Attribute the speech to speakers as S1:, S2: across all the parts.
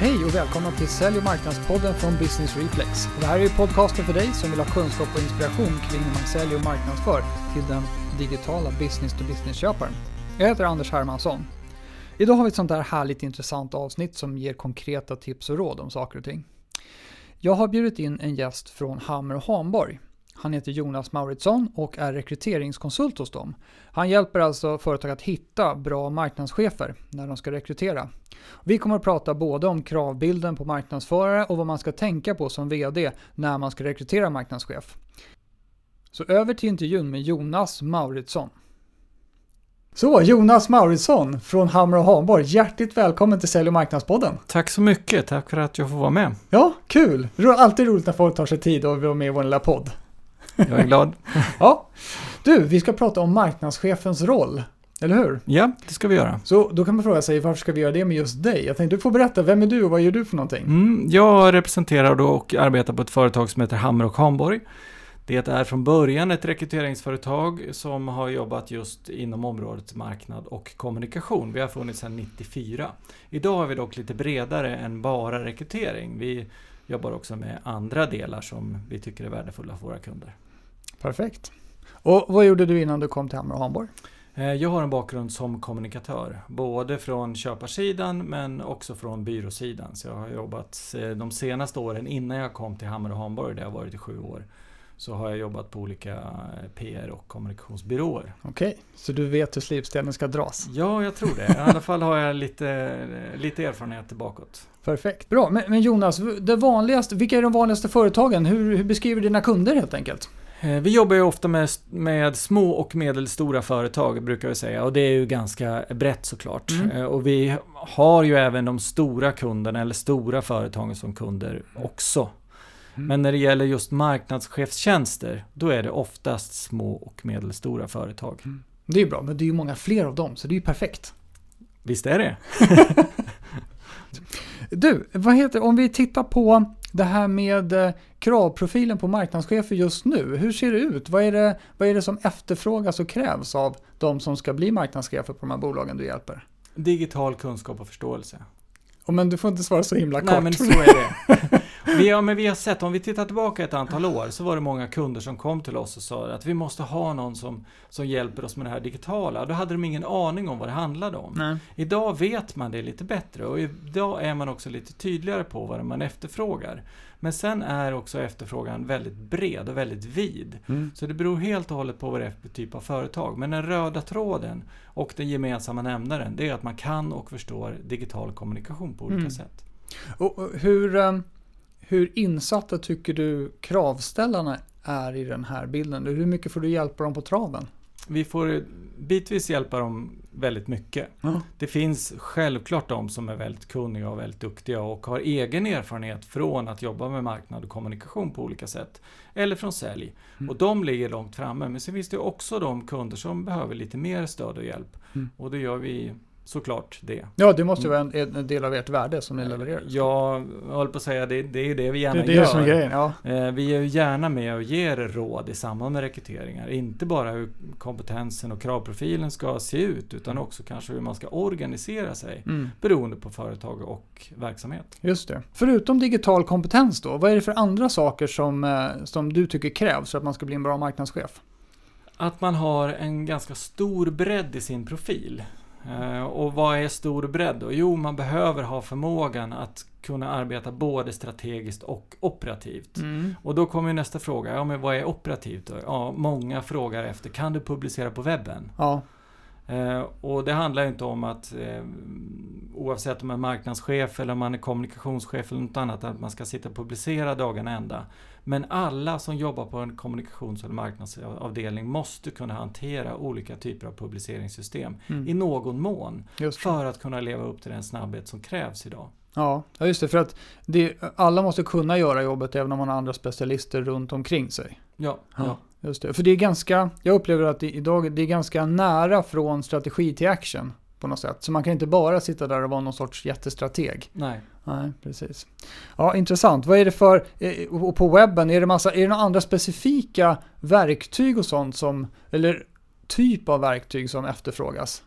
S1: Hej och välkomna till Sälj och marknadspodden från Business Reflex. Det här är podcasten för dig som vill ha kunskap och inspiration kring hur man säljer och marknadsför till den digitala business-to-business-köparen. Jag heter Anders Hermansson. Idag har vi ett sånt där härligt intressant avsnitt som ger konkreta tips och råd om saker och ting. Jag har bjudit in en gäst från Hammer och Hamborg. Han heter Jonas Mauritsson och är rekryteringskonsult hos dem. Han hjälper alltså företag att hitta bra marknadschefer när de ska rekrytera. Vi kommer att prata både om kravbilden på marknadsförare och vad man ska tänka på som VD när man ska rekrytera marknadschef. Så över till intervjun med Jonas Mauritsson. Så, Jonas Mauritsson från Hammer och Hanborg. Hjärtligt välkommen till Sälj och marknadspodden.
S2: Tack så mycket, tack för att jag får vara med.
S1: Ja, kul. Det är alltid roligt när folk tar sig tid och vill vara med i vår lilla podd.
S2: Jag är glad.
S1: ja. Du, vi ska prata om marknadschefens roll. Eller hur?
S2: Ja, det ska vi göra.
S1: Så då kan man fråga sig varför ska vi göra det med just dig? Jag tänkte du får berätta, vem är du och vad gör du för någonting?
S2: Mm, jag representerar då och arbetar på ett företag som heter Hammer och Hanborg. Det är från början ett rekryteringsföretag som har jobbat just inom området marknad och kommunikation. Vi har funnits sedan 94. Idag är vi dock lite bredare än bara rekrytering. Vi jobbar också med andra delar som vi tycker är värdefulla för våra kunder.
S1: Perfekt. Och vad gjorde du innan du kom till Hammer och Hanborg?
S2: Eh, jag har en bakgrund som kommunikatör, både från köparsidan men också från byråsidan. Så jag har jobbat eh, de senaste åren innan jag kom till Hammer och Hanborg, där jag varit i sju år, så har jag jobbat på olika eh, PR och kommunikationsbyråer.
S1: Okej, så du vet hur slipstenen ska dras?
S2: Ja, jag tror det. I alla fall har jag lite, lite erfarenhet bakåt.
S1: Perfekt, bra. Men, men Jonas, det vanligaste, vilka är de vanligaste företagen? Hur, hur beskriver dina kunder helt enkelt?
S2: Eh, vi jobbar ju ofta med, med små och medelstora företag brukar vi säga och det är ju ganska brett såklart. Mm. Eh, och vi har ju även de stora kunderna eller stora företagen som kunder också. Mm. Men när det gäller just marknadschefstjänster då är det oftast små och medelstora företag. Mm.
S1: Det är ju bra, men det är ju många fler av dem så det är ju perfekt.
S2: Visst är det?
S1: du, vad heter, om vi tittar på det här med eh, kravprofilen på marknadschefer just nu. Hur ser det ut? Vad är det, vad är det som efterfrågas och krävs av de som ska bli marknadschefer på de här bolagen du hjälper?
S2: Digital kunskap och förståelse.
S1: Oh, men du får inte svara så himla kort.
S2: Nej, men så är det. Vi har, men vi har sett, om vi tittar tillbaka ett antal år, så var det många kunder som kom till oss och sa att vi måste ha någon som, som hjälper oss med det här digitala. Då hade de ingen aning om vad det handlade om. Nej. Idag vet man det lite bättre och idag är man också lite tydligare på vad man efterfrågar. Men sen är också efterfrågan väldigt bred och väldigt vid. Mm. Så det beror helt och hållet på vad det är för typ av företag. Men den röda tråden och den gemensamma nämnaren, det är att man kan och förstår digital kommunikation på olika mm. sätt.
S1: Och hur, um, hur insatta tycker du kravställarna är i den här bilden? Hur mycket får du hjälpa dem på traven?
S2: Vi får bitvis hjälpa dem väldigt mycket. Mm. Det finns självklart de som är väldigt kunniga och väldigt duktiga och har egen erfarenhet från att jobba med marknad och kommunikation på olika sätt. Eller från sälj. Mm. Och de ligger långt framme. Men sen finns det också de kunder som behöver lite mer stöd och hjälp. Mm. Och det gör vi såklart det.
S1: Ja, det måste ju vara en, en, del av ert värde som ni levererar.
S2: Ja, jag håller på att säga det, det är ju det vi gärna gör.
S1: Det är det gör. som grejen, ja.
S2: Eh, vi är ju gärna med och ger råd i samband med rekryteringar. Inte bara hur kompetensen och kravprofilen ska se ut, utan mm. också kanske hur man ska organisera sig mm. beroende på företag och verksamhet.
S1: Just det. Förutom digital kompetens då, vad är det för andra saker som, eh, som du tycker krävs för att man ska bli en bra marknadschef?
S2: Att man har en ganska stor bredd i sin profil. Eh, och vad är stor bredd då? Jo, man behöver ha förmågan att kunna arbeta både strategiskt och operativt. Mm. Och då kommer nästa fråga, ja men vad är operativt då? Ja, många frågar efter, kan du publicera på webben? Ja. Eh, och det handlar inte om att eh, oavsett om man är marknadschef eller om man är kommunikationschef eller något annat, att man ska sitta och publicera dagarna ända. Men alla som jobbar på en kommunikations eller marknadsavdelning måste kunna hantera olika typer av publiceringssystem mm. i någon mån. För att kunna leva upp till den snabbhet som krävs idag.
S1: Ja, just det. För att det, alla måste kunna göra jobbet även om man har andra specialister runt omkring sig.
S2: Ja, ja.
S1: Just det. För det är ganska, jag upplever att det, idag det är ganska nära från strategi till action på något sätt. Så man kan inte bara sitta där och vara någon sorts jättestrateg.
S2: Nej.
S1: Nej, precis. Ja, intressant. Vad är det för, eh, och på webben, är det, massa, är det några andra specifika verktyg och sånt som, eller typ av verktyg som efterfrågas?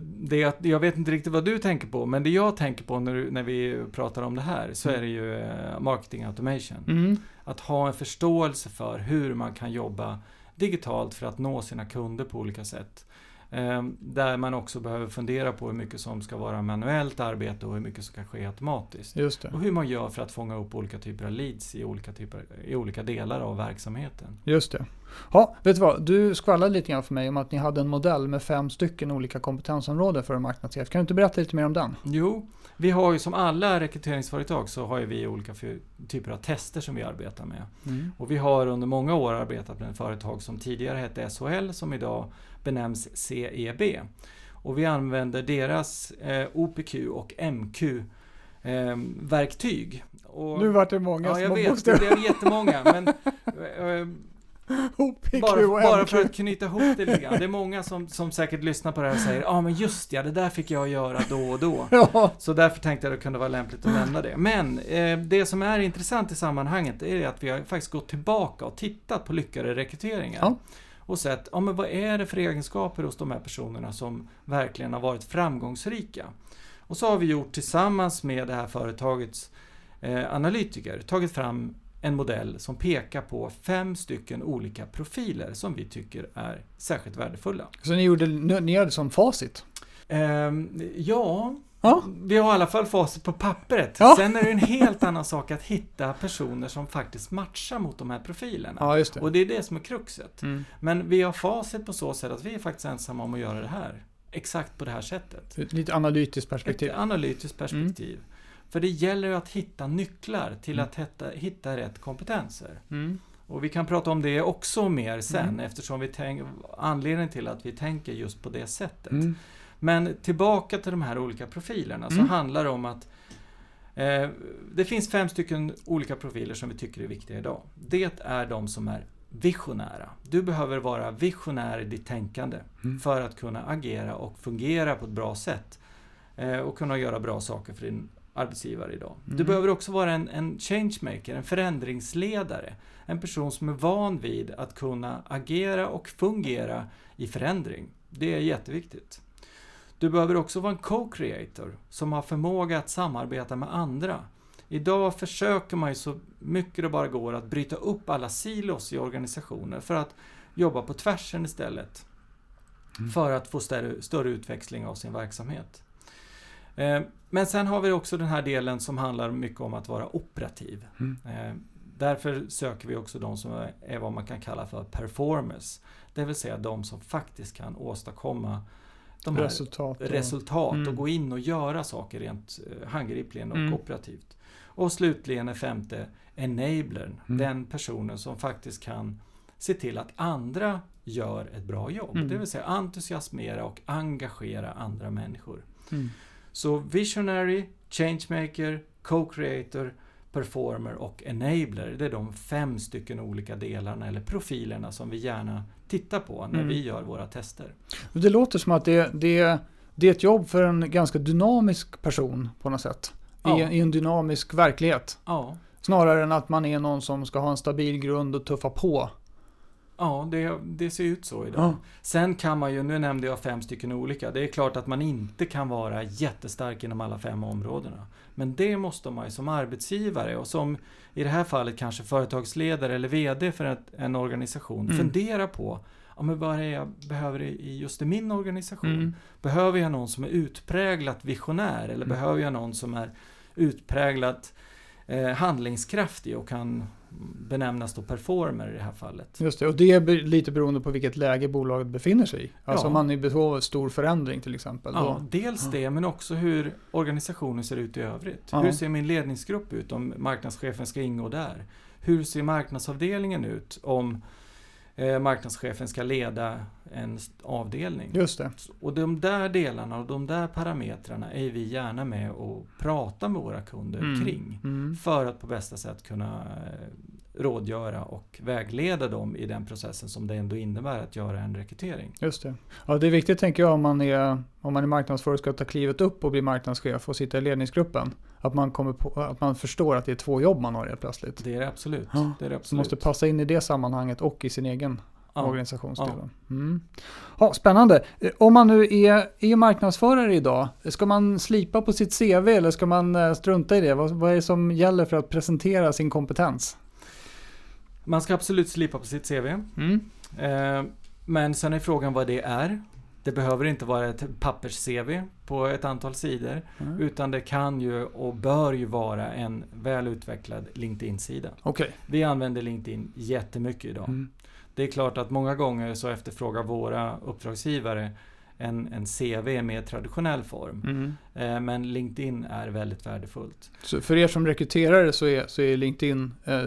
S2: Det, jag vet inte riktigt vad du tänker på, men det jag tänker på när, när vi pratar om det här så är det ju eh, marketing automation.
S1: Mm.
S2: Att ha en förståelse för hur man kan jobba digitalt för att nå sina kunder på olika sätt. Eh, där man också behöver fundera på hur mycket som ska vara manuellt arbete och hur mycket som kan ske automatiskt. Och hur man gör för att fånga upp olika typer av leads i olika, typer, i olika delar av verksamheten.
S1: Just det. Ja, vet du vad? Du skvallrade lite grann för mig om att ni hade en modell med fem stycken olika kompetensområden för en marknadschef. Kan du inte berätta lite mer om den?
S2: Jo, vi har ju som alla rekryteringsföretag så har ju vi olika typer av tester som vi arbetar med.
S1: Mm.
S2: Och vi har under många år arbetat med ett företag som tidigare hette SHL som idag benämns CEB. Och vi använder deras eh, OPQ och MQ eh, verktyg. Och,
S1: nu vart det många
S2: ja, jag
S1: små
S2: vet,
S1: bokstäver.
S2: det blev jättemånga. Men, eh,
S1: OPQ
S2: bara,
S1: och
S2: bara för att knyta ihop det lite grann. Det är många som, som säkert lyssnar på det här och säger Ja ah, men just ja, det där fick jag göra då och då.
S1: Ja,
S2: Så därför tänkte jag att det kunde vara lämpligt att nämna det. Men eh, det som är intressant i sammanhanget är att vi har faktiskt gått tillbaka och tittat på lyckade rekryteringar.
S1: Ja.
S2: Och sett, ja men vad är det för egenskaper hos de här personerna som verkligen har varit framgångsrika? Och så har vi gjort tillsammans med det här företagets eh, analytiker tagit fram en modell som pekar på fem stycken olika profiler som vi tycker är särskilt värdefulla.
S1: så ni gjorde, ni hade som facit?
S2: Ehm, ja,
S1: Ja.
S2: vi har i alla fall facit på pappret.
S1: Ja.
S2: Sen är det en helt annan sak att hitta personer som faktiskt matchar mot de här profilerna.
S1: Ja, det.
S2: Och det är det som är kruxet.
S1: Mm.
S2: Men vi har facit på så sätt att vi är faktiskt ensamma om att göra det här. Exakt på det här sättet.
S1: Ett Lite analytiskt perspektiv.
S2: Ett analytiskt perspektiv. För det gäller ju att hitta nycklar till
S1: Mm.
S2: att hitta, hitta rätt kompetenser.
S1: Mm.
S2: Och vi kan prata om det också mer sen
S1: Mm.
S2: eftersom vi tänk, anledningen till att vi tänker just på det sättet.
S1: Mm.
S2: Men tillbaka till de här olika profilerna så
S1: Mm.
S2: handlar det om att eh, det finns fem stycken olika profiler som vi tycker är viktiga idag. Det är de som är visionära. Du behöver vara visionär i ditt tänkande
S1: Mm.
S2: för att kunna agera och fungera på ett bra sätt eh, och kunna göra bra saker för din arbetsgivare idag. Du
S1: Mm.
S2: behöver också vara en, en changemaker, en förändringsledare. En person som är van vid att kunna agera och fungera i förändring. Det är jätteviktigt. Du behöver också vara en co-creator som har förmåga att samarbeta med andra. Idag försöker man ju så mycket det bara går att bryta upp alla silos i organisationer för att jobba på tvärsen istället.
S1: Mm.
S2: För att få större, större utväxling av sin verksamhet. Eh, Men sen har vi också den här delen som handlar mycket om att vara operativ.
S1: Mm.
S2: Eh, Därför söker vi också de som är- vad man kan kalla för performers. Det vill säga de som faktiskt kan åstadkomma de här
S1: Resultat. och-
S2: resultat
S1: Mm.
S2: och gå in och göra saker rent eh, handgripligen och
S1: Mm.
S2: operativt. Och slutligen är femte enablern,
S1: Mm.
S2: den personen som faktiskt kan se till att andra gör ett bra jobb.
S1: Mm.
S2: Det vill säga entusiasmera och engagera andra människor. Så visionary, changemaker, co-creator, performer och enabler. Det är de fem stycken olika delarna eller profilerna som vi gärna tittar på när
S1: Mm.
S2: vi gör våra tester.
S1: Det låter som att det, det, det är ett jobb för en ganska dynamisk person på något sätt. I,
S2: Ja.
S1: en, I en dynamisk verklighet.
S2: Ja,
S1: Snarare än att man är någon som ska ha en stabil grund och tuffa på.
S2: Ja, det, det ser ut så idag.
S1: Ja.
S2: Sen kan man ju, nu nämnde jag fem stycken olika, det är klart att man inte kan vara jättestark inom alla fem områdena. Men det måste man ju som arbetsgivare och som i det här fallet kanske företagsledare eller VD för ett, en organisation
S1: Mm.
S2: fundera på ja, men vad är det jag behöver i just i min organisation?
S1: Mm.
S2: Behöver jag någon som är utpräglat visionär eller
S1: Mm.
S2: behöver jag någon som är utpräglat eh, handlingskraftig och kan benämnas då performer i det här fallet?
S1: Just det, och det är lite beroende på vilket läge bolaget befinner sig i. Alltså
S2: Ja.
S1: om man är i behov av stor förändring till exempel.
S2: Ja,
S1: Då,
S2: dels
S1: Ja.
S2: det, men också hur organisationen ser ut i övrigt.
S1: Ja.
S2: Hur ser min ledningsgrupp ut om marknadschefen ska ingå där? Hur ser marknadsavdelningen ut om eh, marknadschefen ska leda en avdelning?
S1: just det.
S2: Och de där delarna och de där parametrarna är vi gärna med och prata med våra kunder
S1: Mm.
S2: kring.
S1: Mm.
S2: För att på bästa sätt kunna eh, rådgöra och vägleda dem i den processen som det ändå innebär att göra en rekrytering.
S1: Just det. Ja, det är viktigt tänker jag om man är, om man är marknadsförare och ska ta klivet upp och bli marknadschef och sitta i ledningsgruppen. Att man, kommer på, att man förstår att det är två jobb man har helt plötsligt.
S2: Det är det absolut.
S1: Ja,
S2: Det är det absolut.
S1: måste passa in i det sammanhanget och i sin egen
S2: Ja.
S1: organisationsdelen. Mm. Ja, spännande. Eh, Om man nu är, är marknadsförare idag, ska man slipa på sitt CV eller ska man eh, strunta i det? Vad, vad är det som gäller för att presentera sin kompetens?
S2: Man ska absolut slipa på sitt CV.
S1: Mm.
S2: Eh, men sen är frågan vad det är. Det behöver inte vara ett pappers-CV på ett antal sidor.
S1: Mm.
S2: Utan det kan ju och bör ju vara en väl utvecklad LinkedIn-sida.
S1: Okej.
S2: Vi använder LinkedIn jättemycket idag.
S1: Mm.
S2: Det är klart att många gånger så efterfrågar våra uppdragsgivare en, en CV i mer traditionell form.
S1: Mm.
S2: Eh, men LinkedIn är väldigt värdefullt.
S1: Så för er som rekryterare så är, så är LinkedIn eh,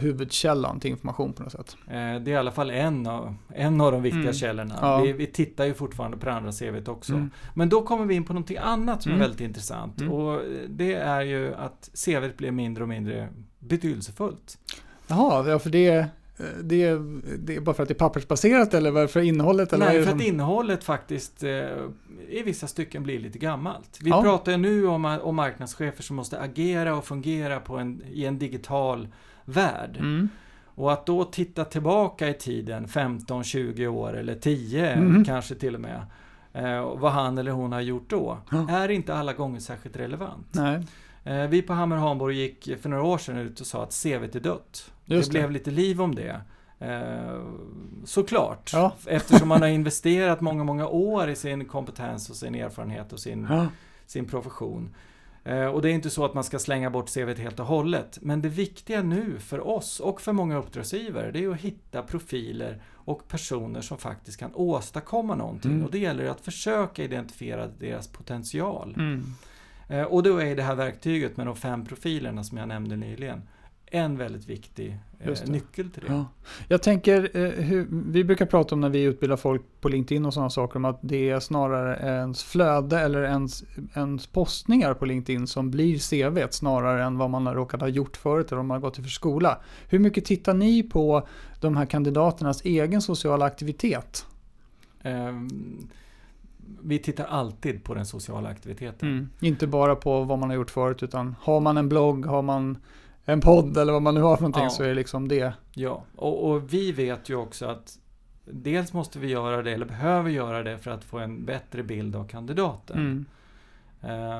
S1: huvudkällan till information på något sätt?
S2: Eh, det är i alla fall en av, en av de viktiga
S1: Mm.
S2: källorna.
S1: Ja.
S2: Vi, vi tittar ju fortfarande på det andra CVt också.
S1: Mm.
S2: Men då kommer vi in på någonting annat som
S1: Mm.
S2: är väldigt intressant.
S1: Mm.
S2: Och det är ju att CVt blir mindre och mindre betydelsefullt.
S1: Jaha, ja, för det, eh, det, det är bara för att det är pappersbaserat eller varför innehållet? Eller är
S2: Nej, för
S1: som...
S2: att innehållet faktiskt eh, i vissa stycken blir lite gammalt. Vi
S1: Ja.
S2: pratar nu om, om marknadschefer som måste agera och fungera på en, i en digital värld.
S1: Mm.
S2: Och att då titta tillbaka i tiden, 15, 20 år eller 10
S1: Mhm.
S2: kanske till och med. Eh, vad han eller hon har gjort då,
S1: Ja.
S2: är inte alla gånger särskilt relevant.
S1: Nej,
S2: vi på Hammer Hamburg gick för några år sedan ut och sa att CVt är dött.
S1: just
S2: det
S1: det.
S2: blev lite liv om det. Eh, såklart.
S1: Ja.
S2: Eftersom man har investerat många, många år i sin kompetens och sin erfarenhet och sin,
S1: Ja.
S2: sin profession. Eh, och det är inte så att man ska slänga bort CVt helt och hållet. Men det viktiga nu för oss och för många uppdragsgivare det är att hitta profiler och personer som faktiskt kan åstadkomma någonting.
S1: Mm.
S2: Och det gäller att försöka identifiera deras potential.
S1: Mm.
S2: Eh, Och då är det här verktyget med de fem profilerna som jag nämnde nyligen en väldigt viktig eh, nyckel till det.
S1: Ja. Jag tänker, eh, hur, vi brukar prata om när vi utbildar folk på LinkedIn och sådana saker om att det är snarare ens flöde eller ens, ens postningar på LinkedIn som blir CV snarare än vad man har råkat ha gjort förut eller om man har gått i för skola. Hur mycket tittar ni på de här kandidaternas egen sociala aktivitet?
S2: Ehm, vi tittar alltid på den sociala aktiviteten.
S1: Mm. Inte bara på vad man har gjort förut utan har man en blogg, har man en podd eller vad man nu har för någonting
S2: Ja.
S1: så är det liksom det.
S2: Ja, och, och vi vet ju också att dels måste vi göra det, eller behöver göra det för att få en bättre bild av kandidaten.
S1: Mm.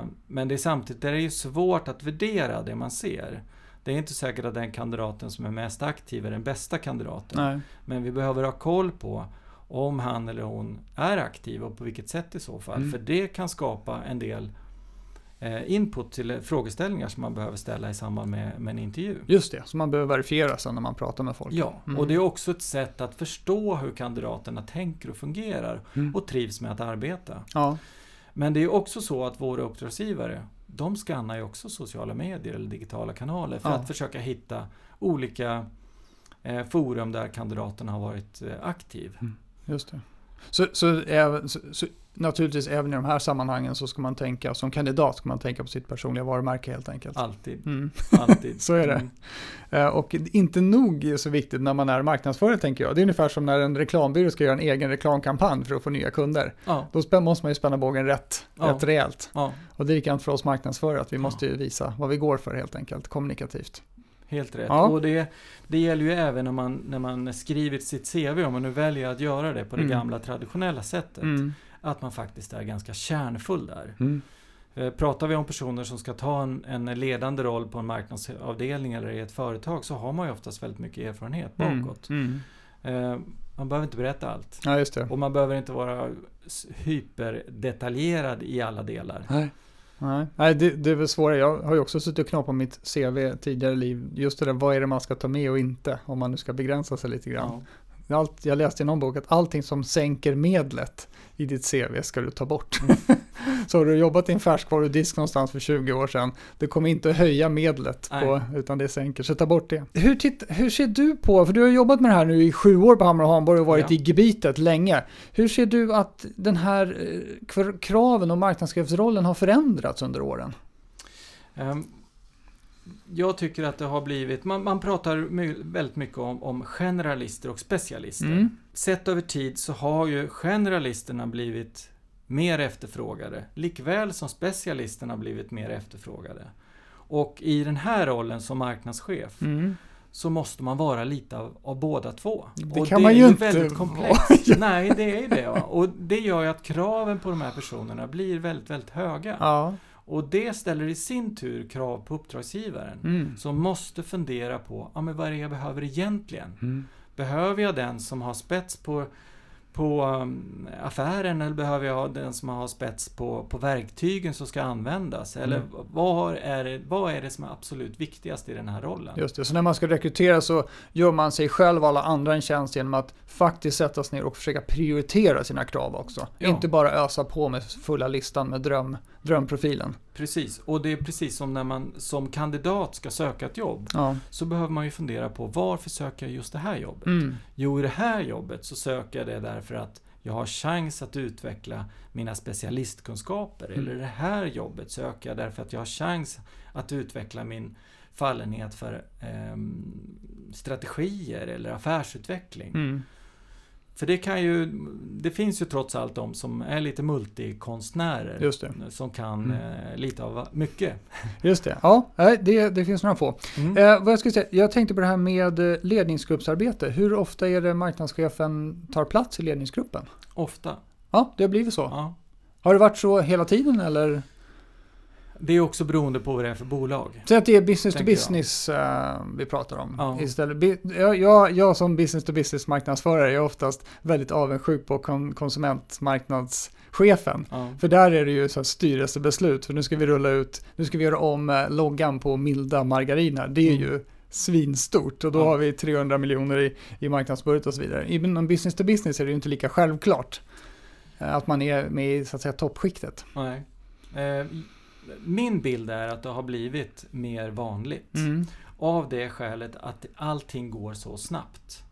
S2: Eh, Men det är samtidigt det är ju svårt att värdera det man ser. Det är inte säkert att den kandidaten som är mest aktiv är den bästa kandidaten.
S1: Nej.
S2: Men vi behöver ha koll på om han eller hon är aktiv och på vilket sätt i så fall.
S1: Mm.
S2: För det kan skapa en del eh, input till frågeställningar som man behöver ställa i samband med, med en intervju.
S1: Just det, så man behöver verifiera sen när man pratar med folk.
S2: Ja,
S1: Mm.
S2: och det är också ett sätt att förstå hur kandidaterna tänker och fungerar
S1: Mm.
S2: och trivs med att arbeta.
S1: Ja,
S2: Men det är också så att våra uppdragsgivare, de skannar ju också sociala medier eller digitala kanaler för
S1: Ja.
S2: att försöka hitta olika eh, forum där kandidaterna har varit eh, aktiv.
S1: Just det. Så, så, så, så naturligtvis även i de här sammanhangen så ska man tänka, som kandidat ska man tänka på sitt personliga varumärke helt enkelt.
S2: Alltid.
S1: Mm.
S2: Alltid.
S1: Så är det.
S2: Mm.
S1: Eh, Och inte nog så viktigt när man är marknadsförare tänker jag. Det är ungefär som när en reklambyrå ska göra en egen reklamkampanj för att få nya kunder.
S2: Ja,
S1: Då måste man ju spänna bågen rätt,
S2: Ja.
S1: rätt rejält.
S2: ja,
S1: Och det är likadant för oss marknadsförare, att vi måste ju visa vad vi går för helt enkelt, kommunikativt.
S2: Helt rätt.
S1: Ja.
S2: Och det, det gäller ju även när man, när man skrivit sitt CV, om man nu väljer att göra det på det
S1: Mm.
S2: gamla traditionella sättet.
S1: Mm.
S2: Att man faktiskt är ganska kärnfull där.
S1: Mm.
S2: Eh, Pratar vi om personer som ska ta en, en ledande roll på en marknadsavdelning eller i ett företag så har man ju oftast väldigt mycket erfarenhet bakåt.
S1: Mm.
S2: Eh, Man behöver inte berätta allt.
S1: Ja, just det.
S2: Och man behöver inte vara hyperdetaljerad i alla delar.
S1: Nej. Nej, Nej det, det är väl svårare. Jag har ju också suttit och knappat på mitt CV tidigare liv. Just det där, vad är det man ska ta med och inte? Om man nu ska begränsa sig lite grann.
S2: Ja.
S1: Allt, jag läste i någon bok att allting som sänker medlet i ditt CV ska du ta bort.
S2: Mm.
S1: så har du jobbat i en färskvarudisk någonstans för 20 år sedan, det kommer inte att höja medlet, på, utan det sänker, så ta bort det. Hur, titt, hur ser du på, för du har jobbat med det här nu i sju år på Hammar och Hamburg och varit
S2: Ja.
S1: i gebitet länge. Hur ser du att den här eh, kraven och marknadschefsrollen har förändrats under åren?
S2: Ehm, Jag tycker att det har blivit, man, man pratar my, väldigt mycket om, om generalister och specialister.
S1: Mm.
S2: Sett över tid så har ju generalisterna blivit mer efterfrågade, likväl som specialisterna blivit mer efterfrågade. Och i den här rollen som marknadschef
S1: Mm.
S2: så måste man vara lite av, av båda två.
S1: Det
S2: och
S1: kan
S2: det
S1: man
S2: är
S1: ju
S2: ju
S1: inte
S2: väldigt komplext. Nej, det är ju det. Och det gör ju att kraven på de här personerna blir väldigt, väldigt höga.
S1: Ja.
S2: Och det ställer i sin tur krav på uppdragsgivaren.
S1: Mm.
S2: Som måste fundera på, ja men vad är det jag behöver egentligen?
S1: Mm.
S2: Behöver jag den som har spets på, på um, affären eller behöver jag den som har spets på, på verktygen som ska användas? Eller
S1: Mm.
S2: vad, är det, vad är det som är absolut viktigast i den här rollen?
S1: Just det, så när man ska rekrytera så gör man sig själv och alla andra en tjänst genom att faktiskt sätta sig ner och försöka prioritera sina krav också.
S2: Ja.
S1: Inte bara ösa på med fulla listan med dröm, drömprofilen.
S2: Precis, och det är precis som när man som kandidat ska söka ett jobb.
S1: Ja.
S2: Så behöver man ju fundera på varför söker jag just det här jobbet?
S1: Mm.
S2: Jo, i det här jobbet så söker jag det därför att jag har chans att utveckla mina specialistkunskaper.
S1: Mm.
S2: Eller det här jobbet söker jag därför att jag har chans att utveckla min fallenhet för ehm, strategier eller affärsutveckling.
S1: Mm.
S2: För det kan ju, det finns ju trots allt de som är lite multikonstnärer.
S1: Just det.
S2: Som kan
S1: Mm.
S2: eh, lite av mycket.
S1: Just det. Ja, det, det finns några få.
S2: Mm.
S1: Eh, vad jag, ska säga, jag tänkte på det här med eh, ledningsgruppsarbete. Hur ofta är det marknadschefen tar plats i ledningsgruppen?
S2: Ofta.
S1: Ja, det har blivit så.
S2: Ja.
S1: Har det varit så hela tiden eller?
S2: Det är också beroende på vad det är för bolag.
S1: Säg att det är business to
S2: Tänker jag.
S1: business eh, vi pratar om.
S2: Ja.
S1: Istället. Jag, jag, jag som business to business marknadsförare är oftast väldigt avundsjuk på kon- konsumentmarknadschefen.
S2: Ja.
S1: För där är det ju så här styrelsebeslut. För nu ska vi rulla ut, nu ska vi göra om eh, loggan på milda margariner. Det är
S2: Mm.
S1: ju svinstort och då
S2: Ja.
S1: har vi 300 miljoner i, i marknadsbudget och så vidare. Inom business to business är det ju inte lika självklart eh, att man är med i så att säga toppskiktet.
S2: Nej. Eh, min bild är att det har blivit mer vanligt.
S1: Mm.
S2: Av det skälet att allting går så snabbt.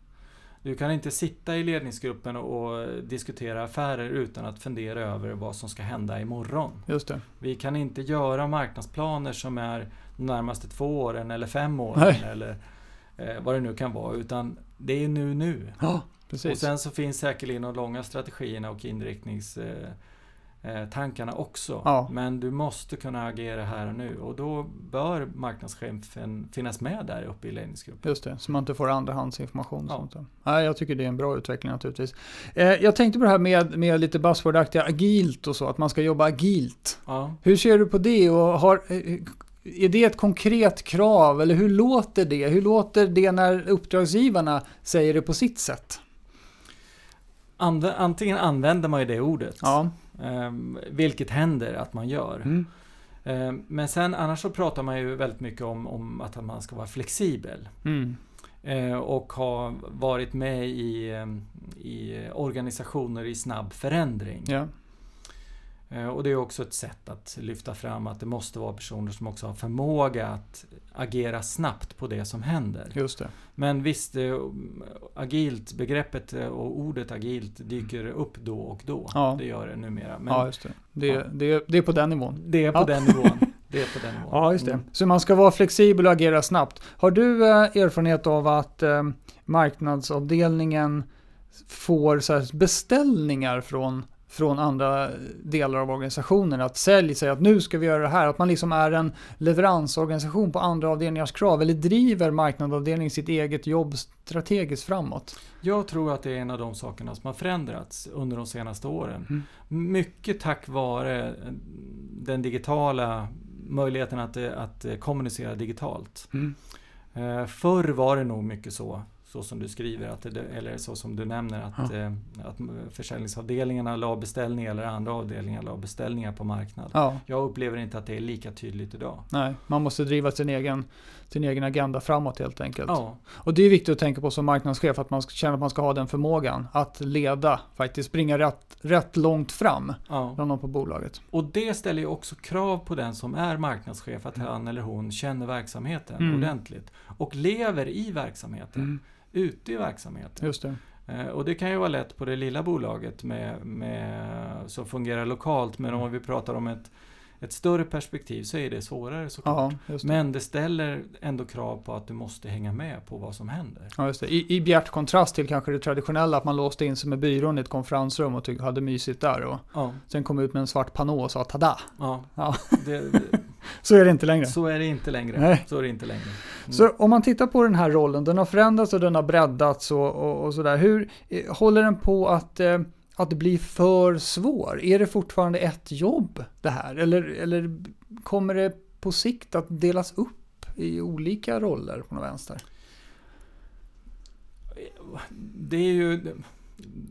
S2: Du kan inte sitta i ledningsgruppen och diskutera affärer utan att fundera över vad som ska hända imorgon.
S1: Just det.
S2: Vi kan inte göra marknadsplaner som är de närmaste två åren eller fem åren
S1: Nej.
S2: eller eh, vad det nu kan vara. Utan det är nu nu.
S1: Ja,
S2: Och
S1: precis.
S2: sen så finns säkerligen de långa strategierna och inriktningstankarna eh, tankarna också.
S1: Ja.
S2: Men du måste kunna agera här och nu och då bör marknadschefen finnas med där uppe i ledningsgruppen.
S1: Just det, så man inte får andrahandsinformation.
S2: Ja.
S1: sånt jag tycker det är en bra utveckling naturligtvis. Eh, jag tänkte på det här med, med lite buzzwordaktiga agilt och så, att man ska jobba agilt.
S2: Ja.
S1: Hur ser du på det och har, eh, är det ett konkret krav eller hur låter det? Hur låter det när uppdragsgivarna säger det på sitt sätt?
S2: Antingen använder man ju det ordet,
S1: Ja.
S2: Ehm, vilket händer att man gör.
S1: Mm.
S2: Ehm, men sen annars så pratar man ju väldigt mycket om, om att man ska vara flexibel.
S1: Mm.
S2: Eh, och har varit med i, ehm, i organisationer i snabb förändring.
S1: Ja.
S2: Eh, Och det är också ett sätt att lyfta fram att det måste vara personer som också har förmåga att agera snabbt på det som händer.
S1: Just det.
S2: Men visst, agilt, begreppet eh, och ordet agilt dyker upp då och då.
S1: Ja.
S2: Det gör det numera. Men
S1: ja, just det. Det,
S2: Ja.
S1: det. Det är på den nivån.
S2: det är på
S1: Ja.
S2: den nivån. Det är på den nivån.
S1: Ja, just det.
S2: Mm.
S1: Så man ska vara flexibel och agera snabbt. Har du eh, erfarenhet av att marknadsavdelningen får beställningar från, från andra delar av organisationen? Att sälj säger att nu ska vi göra det här. Att man liksom är en leveransorganisation på andra avdelningars krav. Eller driver marknadsavdelningen sitt eget jobb strategiskt framåt?
S2: Jag tror att det är en av de sakerna som har förändrats under de senaste åren.
S1: Mm.
S2: Mycket tack vare den digitala möjligheten att, att kommunicera digitalt. Eh, Förr var det nog mycket så, så som du skriver, att eller så som du nämner, att,
S1: Ja.
S2: eh, att försäljningsavdelningarna la beställningar eller andra avdelningar la beställningar på marknad.
S1: Ja,
S2: Jag upplever inte att det är lika tydligt idag.
S1: nej. Man måste driva sin egen, sin egen agenda framåt helt enkelt.
S2: Ja,
S1: Och det är viktigt att tänka på som marknadschef att man ska känna att man ska ha den förmågan att leda, faktiskt springa rätt, rätt långt fram
S2: ja.
S1: bland någon på bolaget.
S2: Och det ställer ju också krav på den som är marknadschef att han eller hon känner verksamheten
S1: Mm.
S2: ordentligt. Och lever i verksamheten, ute i verksamheten.
S1: Just det.
S2: Eh, Och det kan ju vara lätt på det lilla bolaget med, med, som fungerar lokalt. Men om vi pratar om ett, ett större perspektiv så är det svårare såklart.
S1: Ja, det.
S2: Men det ställer ändå krav på att du måste hänga med på vad som händer.
S1: Ja, just det. I, I bjärt kontrast till kanske det traditionella att man låste in sig med byrån i ett konferensrum och tyck, hade mysigt där och
S2: Ja,
S1: sen kom ut med en svart panå och sa tada.
S2: ja.
S1: Ja.
S2: Det, det,
S1: Så är det inte längre.
S2: så är det inte längre.
S1: Nej.
S2: Så är det inte längre.
S1: Så om man tittar på den här rollen, den har förändrats och den har breddats och, och, och sådär. Hur eh, håller den på att, eh, att bli för svår? Är det fortfarande ett jobb det här? Eller, eller kommer det på sikt att delas upp i olika roller på något vänster?
S2: Det är ju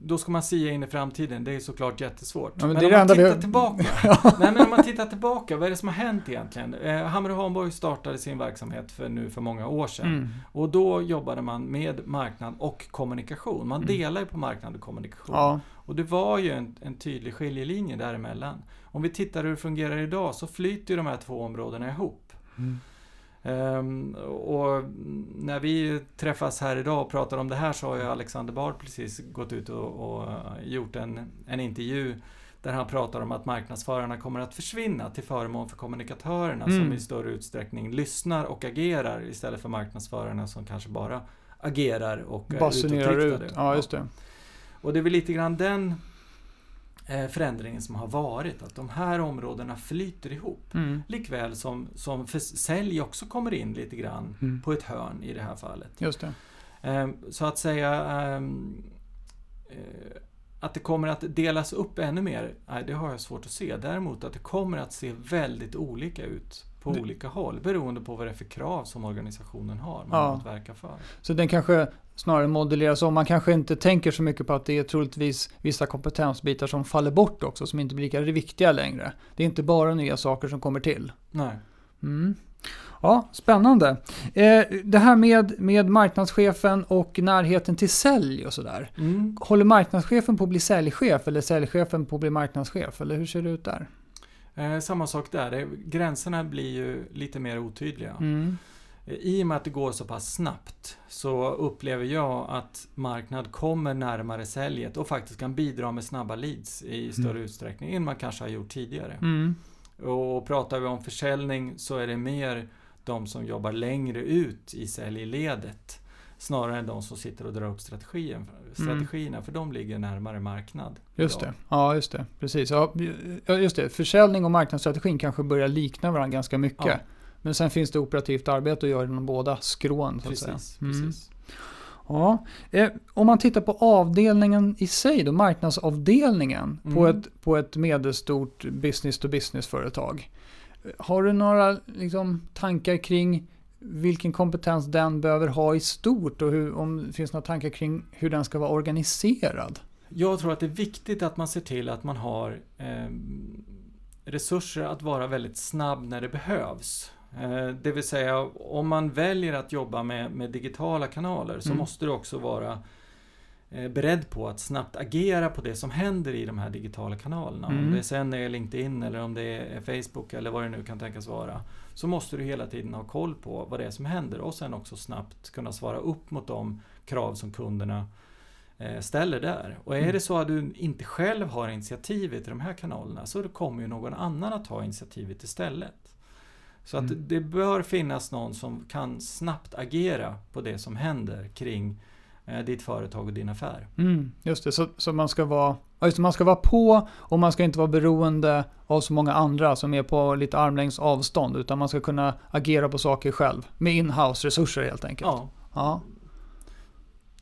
S2: då ska man sia in i framtiden. Det är såklart jättesvårt.
S1: Ja, men
S2: men om man tittar
S1: vi-
S2: tillbaka. Nej, men om man tittar tillbaka, vad är det som har hänt egentligen? Eh, Hamre Hanborg startade sin verksamhet för nu för många år sedan.
S1: Mm.
S2: Och då jobbade man med marknad och kommunikation. Man
S1: Mm.
S2: delar ju på marknad och kommunikation.
S1: Ja,
S2: Och det var ju en, en tydlig skiljelinje däremellan. Om vi tittar hur det fungerar idag så flyter ju de här två områdena ihop.
S1: Mm.
S2: Ehm, och när vi träffas här idag och pratar om det här så har ju Alexander Bard precis gått ut och, och gjort en, en intervju där han pratar om att marknadsförarna kommer att försvinna till förmån för kommunikatörerna
S1: Mm.
S2: som i större utsträckning lyssnar och agerar istället för marknadsförarna som kanske bara agerar och är
S1: basunerar ut.
S2: utåtriktade.
S1: Ja, just det.
S2: Och det är väl lite grann den eh, förändringen som har varit, att de här områdena flyter ihop.
S1: Mm.
S2: Likväl som, som sälj också kommer in lite grann
S1: Mm.
S2: på ett hörn i det här fallet.
S1: Just det.
S2: Ehm, Så att säga ehm, eh, att det kommer att delas upp ännu mer, nej, det har jag svårt att se. Däremot att det kommer att se väldigt olika ut på
S1: Det-
S2: olika håll beroende på vad det är för krav som organisationen har man
S1: Ja.
S2: har att verka för.
S1: Så den kanske snarare modelleras om. Man kanske inte tänker så mycket på att det är troligtvis vissa kompetensbitar som faller bort också, som inte blir lika viktiga längre. Det är inte bara nya saker som kommer till.
S2: Nej.
S1: Mm. Ja, spännande. Eh, det här med, med marknadschefen och närheten till sälj och sådär.
S2: Mm.
S1: Håller marknadschefen på att bli säljchef eller säljchefen på att bli marknadschef? Eller hur ser det ut där?
S2: Eh, samma sak där, gränserna blir ju lite mer otydliga.
S1: Mm.
S2: Eh, I och med att det går så pass snabbt så upplever jag att marknad kommer närmare säljet och faktiskt kan bidra med snabba leads i större
S1: Mm.
S2: utsträckning än man kanske har gjort tidigare.
S1: Mm.
S2: Och pratar vi om försäljning så är det mer de som jobbar längre ut i säljledet snarare än de som sitter och drar upp strategin, strategierna, för de ligger närmare marknad.
S1: Mm. Just
S2: idag.
S1: det. Ja, just det. Precis. Ja, just det. Försäljning och marknadsstrategin kanske börjar likna varandra ganska mycket.
S2: Ja.
S1: Men sen finns det operativt arbete att göra inom båda skrån. Så att säga.
S2: Precis,
S1: Mm.
S2: precis.
S1: Ja. Eh, om man tittar på avdelningen i sig, då, marknadsavdelningen på,
S2: Mm.
S1: ett, på ett medelstort business-to-business-företag. Har du några liksom, tankar kring vilken kompetens den behöver ha i stort och hur, om det finns några tankar kring hur den ska vara organiserad?
S2: Jag tror att det är viktigt att man ser till att man har eh, resurser att vara väldigt snabb när det behövs. Eh, det vill säga om man väljer att jobba med, med digitala kanaler så
S1: Mm.
S2: måste du också vara beredd på att snabbt agera på det som händer i de här digitala kanalerna.
S1: Mm.
S2: Om det sen är LinkedIn eller om det är Facebook eller vad det nu kan tänkas vara. Så måste du hela tiden ha koll på vad det är som händer och sen också snabbt kunna svara upp mot de krav som kunderna eh, ställer där. Och är
S1: Mm.
S2: det så att du inte själv har initiativet i de här kanalerna så kommer ju någon annan att ta initiativet istället. Så att
S1: Mm.
S2: det bör finnas någon som kan snabbt agera på det som händer kring eh, ditt företag och din affär.
S1: Mm, just det, så, så man, ska vara, just man ska vara på och man ska inte vara beroende av så många andra som är på lite armlängds avstånd. Utan man ska kunna agera på saker själv. Med in-house resurser helt enkelt.
S2: Ja.
S1: Ja.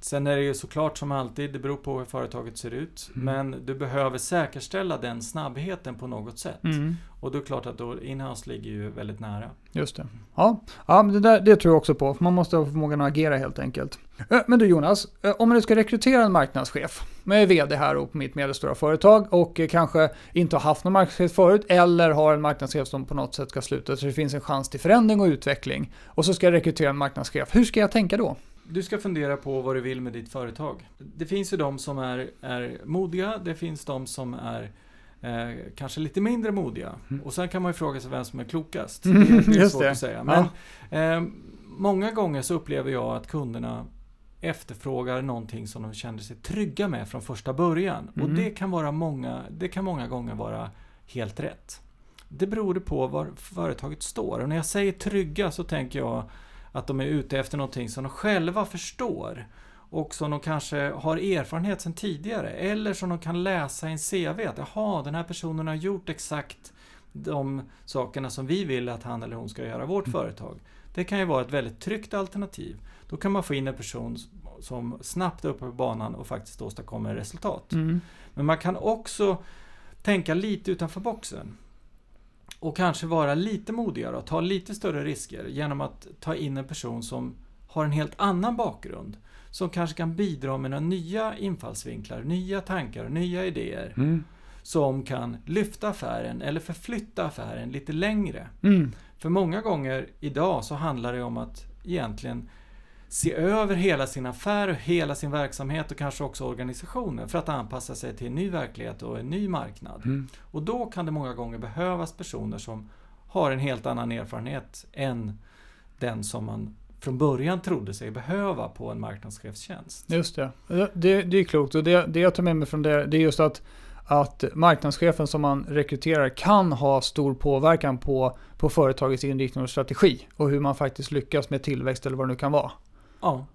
S2: Sen är det ju såklart som alltid, det beror på hur företaget ser ut.
S1: Mm.
S2: Men du behöver säkerställa den snabbheten på något sätt.
S1: Mm,
S2: Och då är det klart att då inhouse ligger ju väldigt nära.
S1: just det. Ja, ja men det, där, det tror jag också på. Man måste ha förmågan att agera helt enkelt. Men du Jonas, om du ska rekrytera en marknadschef. Jag är VD här och på mitt medelstora företag och eh, kanske inte har haft någon marknadschef förut eller har en marknadschef som på något sätt ska sluta så det finns en chans till förändring och utveckling. Och så ska jag rekrytera en marknadschef. Hur ska jag tänka då?
S2: Du ska fundera på vad du vill med ditt företag. Det finns ju de som är, är modiga, det finns de som är eh, kanske lite mindre modiga.
S1: Mm.
S2: Och sen kan man ju fråga sig vem som är klokast.
S1: Mm,
S2: Det, det är svårt
S1: det.
S2: att säga.
S1: Ja.
S2: Men eh, många gånger så upplever jag att kunderna efterfrågar någonting som de känner sig trygga med från första början. Och
S1: Mm.
S2: det kan, vara många, det kan många gånger vara helt rätt. Det beror på var företaget står. Och när jag säger trygga så tänker jag att de är ute efter någonting som de själva förstår. Och som de kanske har erfarenhet sedan tidigare. Eller som de kan läsa i en CV. Att jaha, den här personen har gjort exakt de sakerna som vi vill att han eller hon ska göra vårt
S1: Mm.
S2: företag. Det kan ju vara ett väldigt tryggt alternativ. Då kan man få in en person som snabbt är uppe på banan och faktiskt åstadkommer resultat.
S1: Mm.
S2: Men man kan också tänka lite utanför boxen. Och kanske vara lite modigare och ta lite större risker genom att ta in en person som har en helt annan bakgrund. Som kanske kan bidra med några nya infallsvinklar, nya tankar, nya idéer.
S1: Mm.
S2: Som kan lyfta affären eller förflytta affären lite längre.
S1: Mm.
S2: För många gånger idag så handlar det om att egentligen se över hela sin affär och hela sin verksamhet och kanske också organisationen för att anpassa sig till en ny verklighet och en ny marknad.
S1: Mm.
S2: Och då kan det många gånger behövas personer som har en helt annan erfarenhet än den som man från början trodde sig behöva på en marknadschefstjänst.
S1: Just det. det. Det är klokt och det, det jag tar med mig från det, det är just att, att marknadschefen som man rekryterar kan ha stor påverkan på, på företagets inriktning och strategi och hur man faktiskt lyckas med tillväxt eller vad det nu kan vara.
S2: Ja,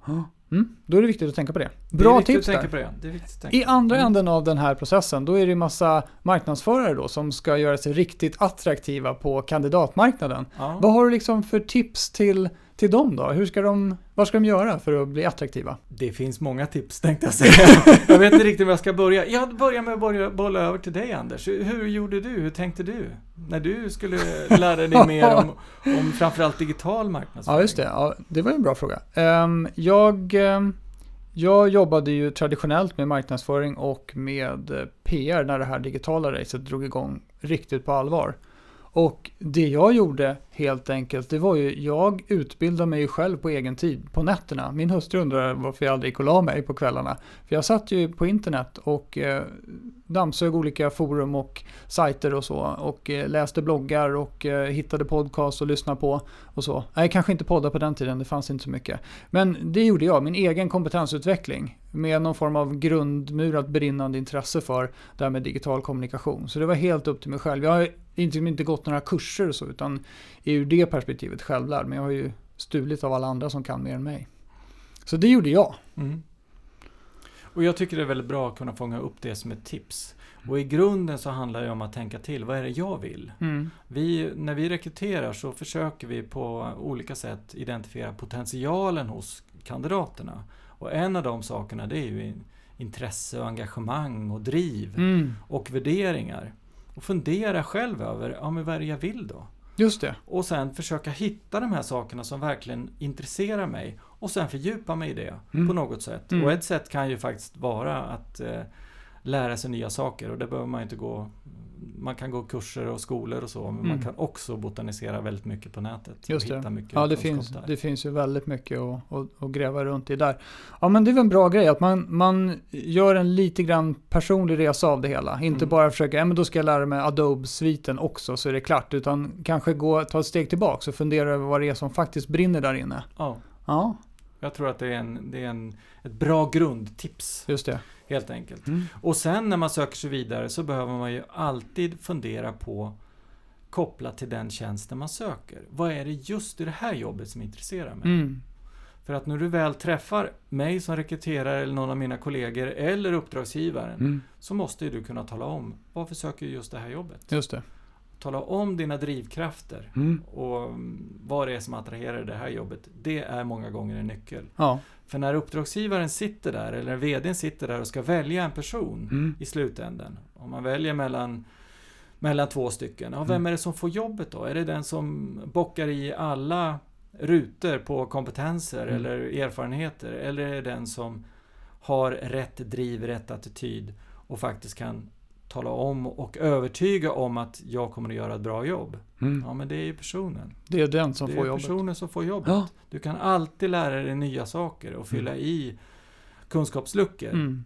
S1: Mm. Då är det viktigt att tänka på det.
S2: det
S1: Bra
S2: viktigt
S1: tips där.
S2: det. det
S1: I andra
S2: Mm.
S1: änden av den här processen, då är det ju massa marknadsförare då som ska göra sig riktigt attraktiva på kandidatmarknaden.
S2: Ja.
S1: Vad har du liksom för tips till, till dem då? Hur ska de, vad ska de göra för att bli attraktiva?
S2: Det finns många tips tänkte jag säga. jag vet inte riktigt var jag ska börja. Jag börjar med att börja bolla över till dig Anders. Hur, gjorde du? Hur tänkte du? När du skulle lära dig mer om, om framförallt digital marknadsföring.
S1: Ja, just det. Ja, det var en bra fråga. Ehm, jag, ehm, jag jobbade ju traditionellt med marknadsföring och med eh, PR när det här digitala racet drog igång riktigt på allvar. Och det jag gjorde helt enkelt, det var ju, jag utbildade mig själv på egen tid på nätterna. Min hustru undrade varför jag aldrig gick och la mig på kvällarna. För jag satt ju på internet och eh, dammsög olika forum och sajter och så. Och eh, läste bloggar och eh, hittade podcast och lyssnade på och så. Nej, kanske inte poddar på den tiden, det fanns inte så mycket. Men det gjorde jag, min egen kompetensutveckling. Med någon form av grundmurat brinnande intresse för det här med digital kommunikation. Så det var helt upp till mig själv. Jag har inte, inte gått några kurser och så, utan är ur det perspektivet självlärd. Men jag har ju stulit av alla andra som kan mer än mig. Så det gjorde jag.
S2: Mm. Och jag tycker det är väldigt bra att kunna fånga upp det som ett tips. Och i grunden så handlar det om att tänka till. Vad är det jag vill?
S1: Mm.
S2: Vi, när vi rekryterar så försöker vi på olika sätt identifiera potentialen hos kandidaterna. Och en av de sakerna det är ju in- intresse och engagemang och driv
S1: Mm.
S2: och värderingar. Och fundera själv över, ja men vad är det jag vill då?
S1: Just det.
S2: Och sen försöka hitta de här sakerna som verkligen intresserar mig och sen fördjupa mig i det
S1: Mm.
S2: på något sätt.
S1: Mm.
S2: Och ett sätt kan ju faktiskt vara att eh, lära sig nya saker och det behöver man inte gå man kan gå kurser och skolor och så, men
S1: Mm.
S2: man kan också botanisera väldigt mycket på nätet.
S1: Just det.
S2: hitta mycket
S1: Ja, det finns,
S2: där.
S1: det finns ju väldigt mycket att, att, att gräva runt i där. Ja, men det är väl en bra grej att man, man gör en lite grann personlig resa av det hela. Inte
S2: Mm.
S1: bara försöka, ja men då ska jag lära mig Adobe-sviten också så är det klart. Utan kanske gå, ta ett steg tillbaka och fundera över vad det är som faktiskt brinner där inne.
S2: Ja,
S1: Ja,
S2: jag tror att det är, en, det är en, ett bra grundtips,
S1: just det.
S2: Helt enkelt.
S1: Mm.
S2: Och sen när man söker sig vidare så behöver man ju alltid fundera på kopplat till den tjänsten man söker. Vad är det just i det här jobbet som intresserar mig?
S1: Mm.
S2: För att när du väl träffar mig som rekryterare eller någon av mina kollegor eller uppdragsgivaren
S1: Mm.
S2: så måste ju du kunna tala om varför söker du just det här jobbet?
S1: Just det.
S2: Tala om dina drivkrafter
S1: Mm.
S2: och vad det är som attraherar det här jobbet. Det är många gånger en nyckel.
S1: Ja.
S2: För när uppdragsgivaren sitter där eller VDn sitter där och ska välja en person
S1: Mm.
S2: i slutändan. Om man väljer mellan, mellan två stycken. Ja, vem
S1: Mm.
S2: är det som får jobbet då? Är det den som bockar i alla rutor på kompetenser
S1: Mm.
S2: eller erfarenheter? Eller är det den som har rätt driv, rätt attityd och faktiskt kan tala om och övertyga om att jag kommer att göra ett bra jobb?
S1: Mm.
S2: Ja, men det är ju personen.
S1: Det är den som
S2: det
S1: får
S2: är
S1: jobbet.
S2: personen som får jobbet.
S1: Ja.
S2: Du kan alltid lära dig nya saker och fylla i kunskapsluckor.
S1: Mm.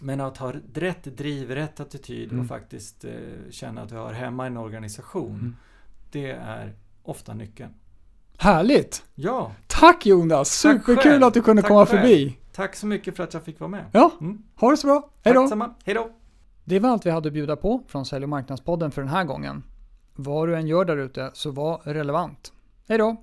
S2: Men att ha rätt driv, rätt attityd
S1: Mm.
S2: och faktiskt eh, känna att du hör hemma i en organisation.
S1: Mm.
S2: Det är ofta nyckeln.
S1: Härligt!
S2: Ja,
S1: Tack Jonas! Superkul att du kunde
S2: Tack
S1: komma
S2: själv.
S1: förbi.
S2: tack så mycket för att jag fick vara med.
S1: Ja,
S2: Mm.
S1: ha det så bra. Då!
S2: Hej då!
S1: Det var allt vi hade att bjuda på från Sälj och marknadspodden för den här gången. Vad du än gör där ute, så var relevant. Hej då!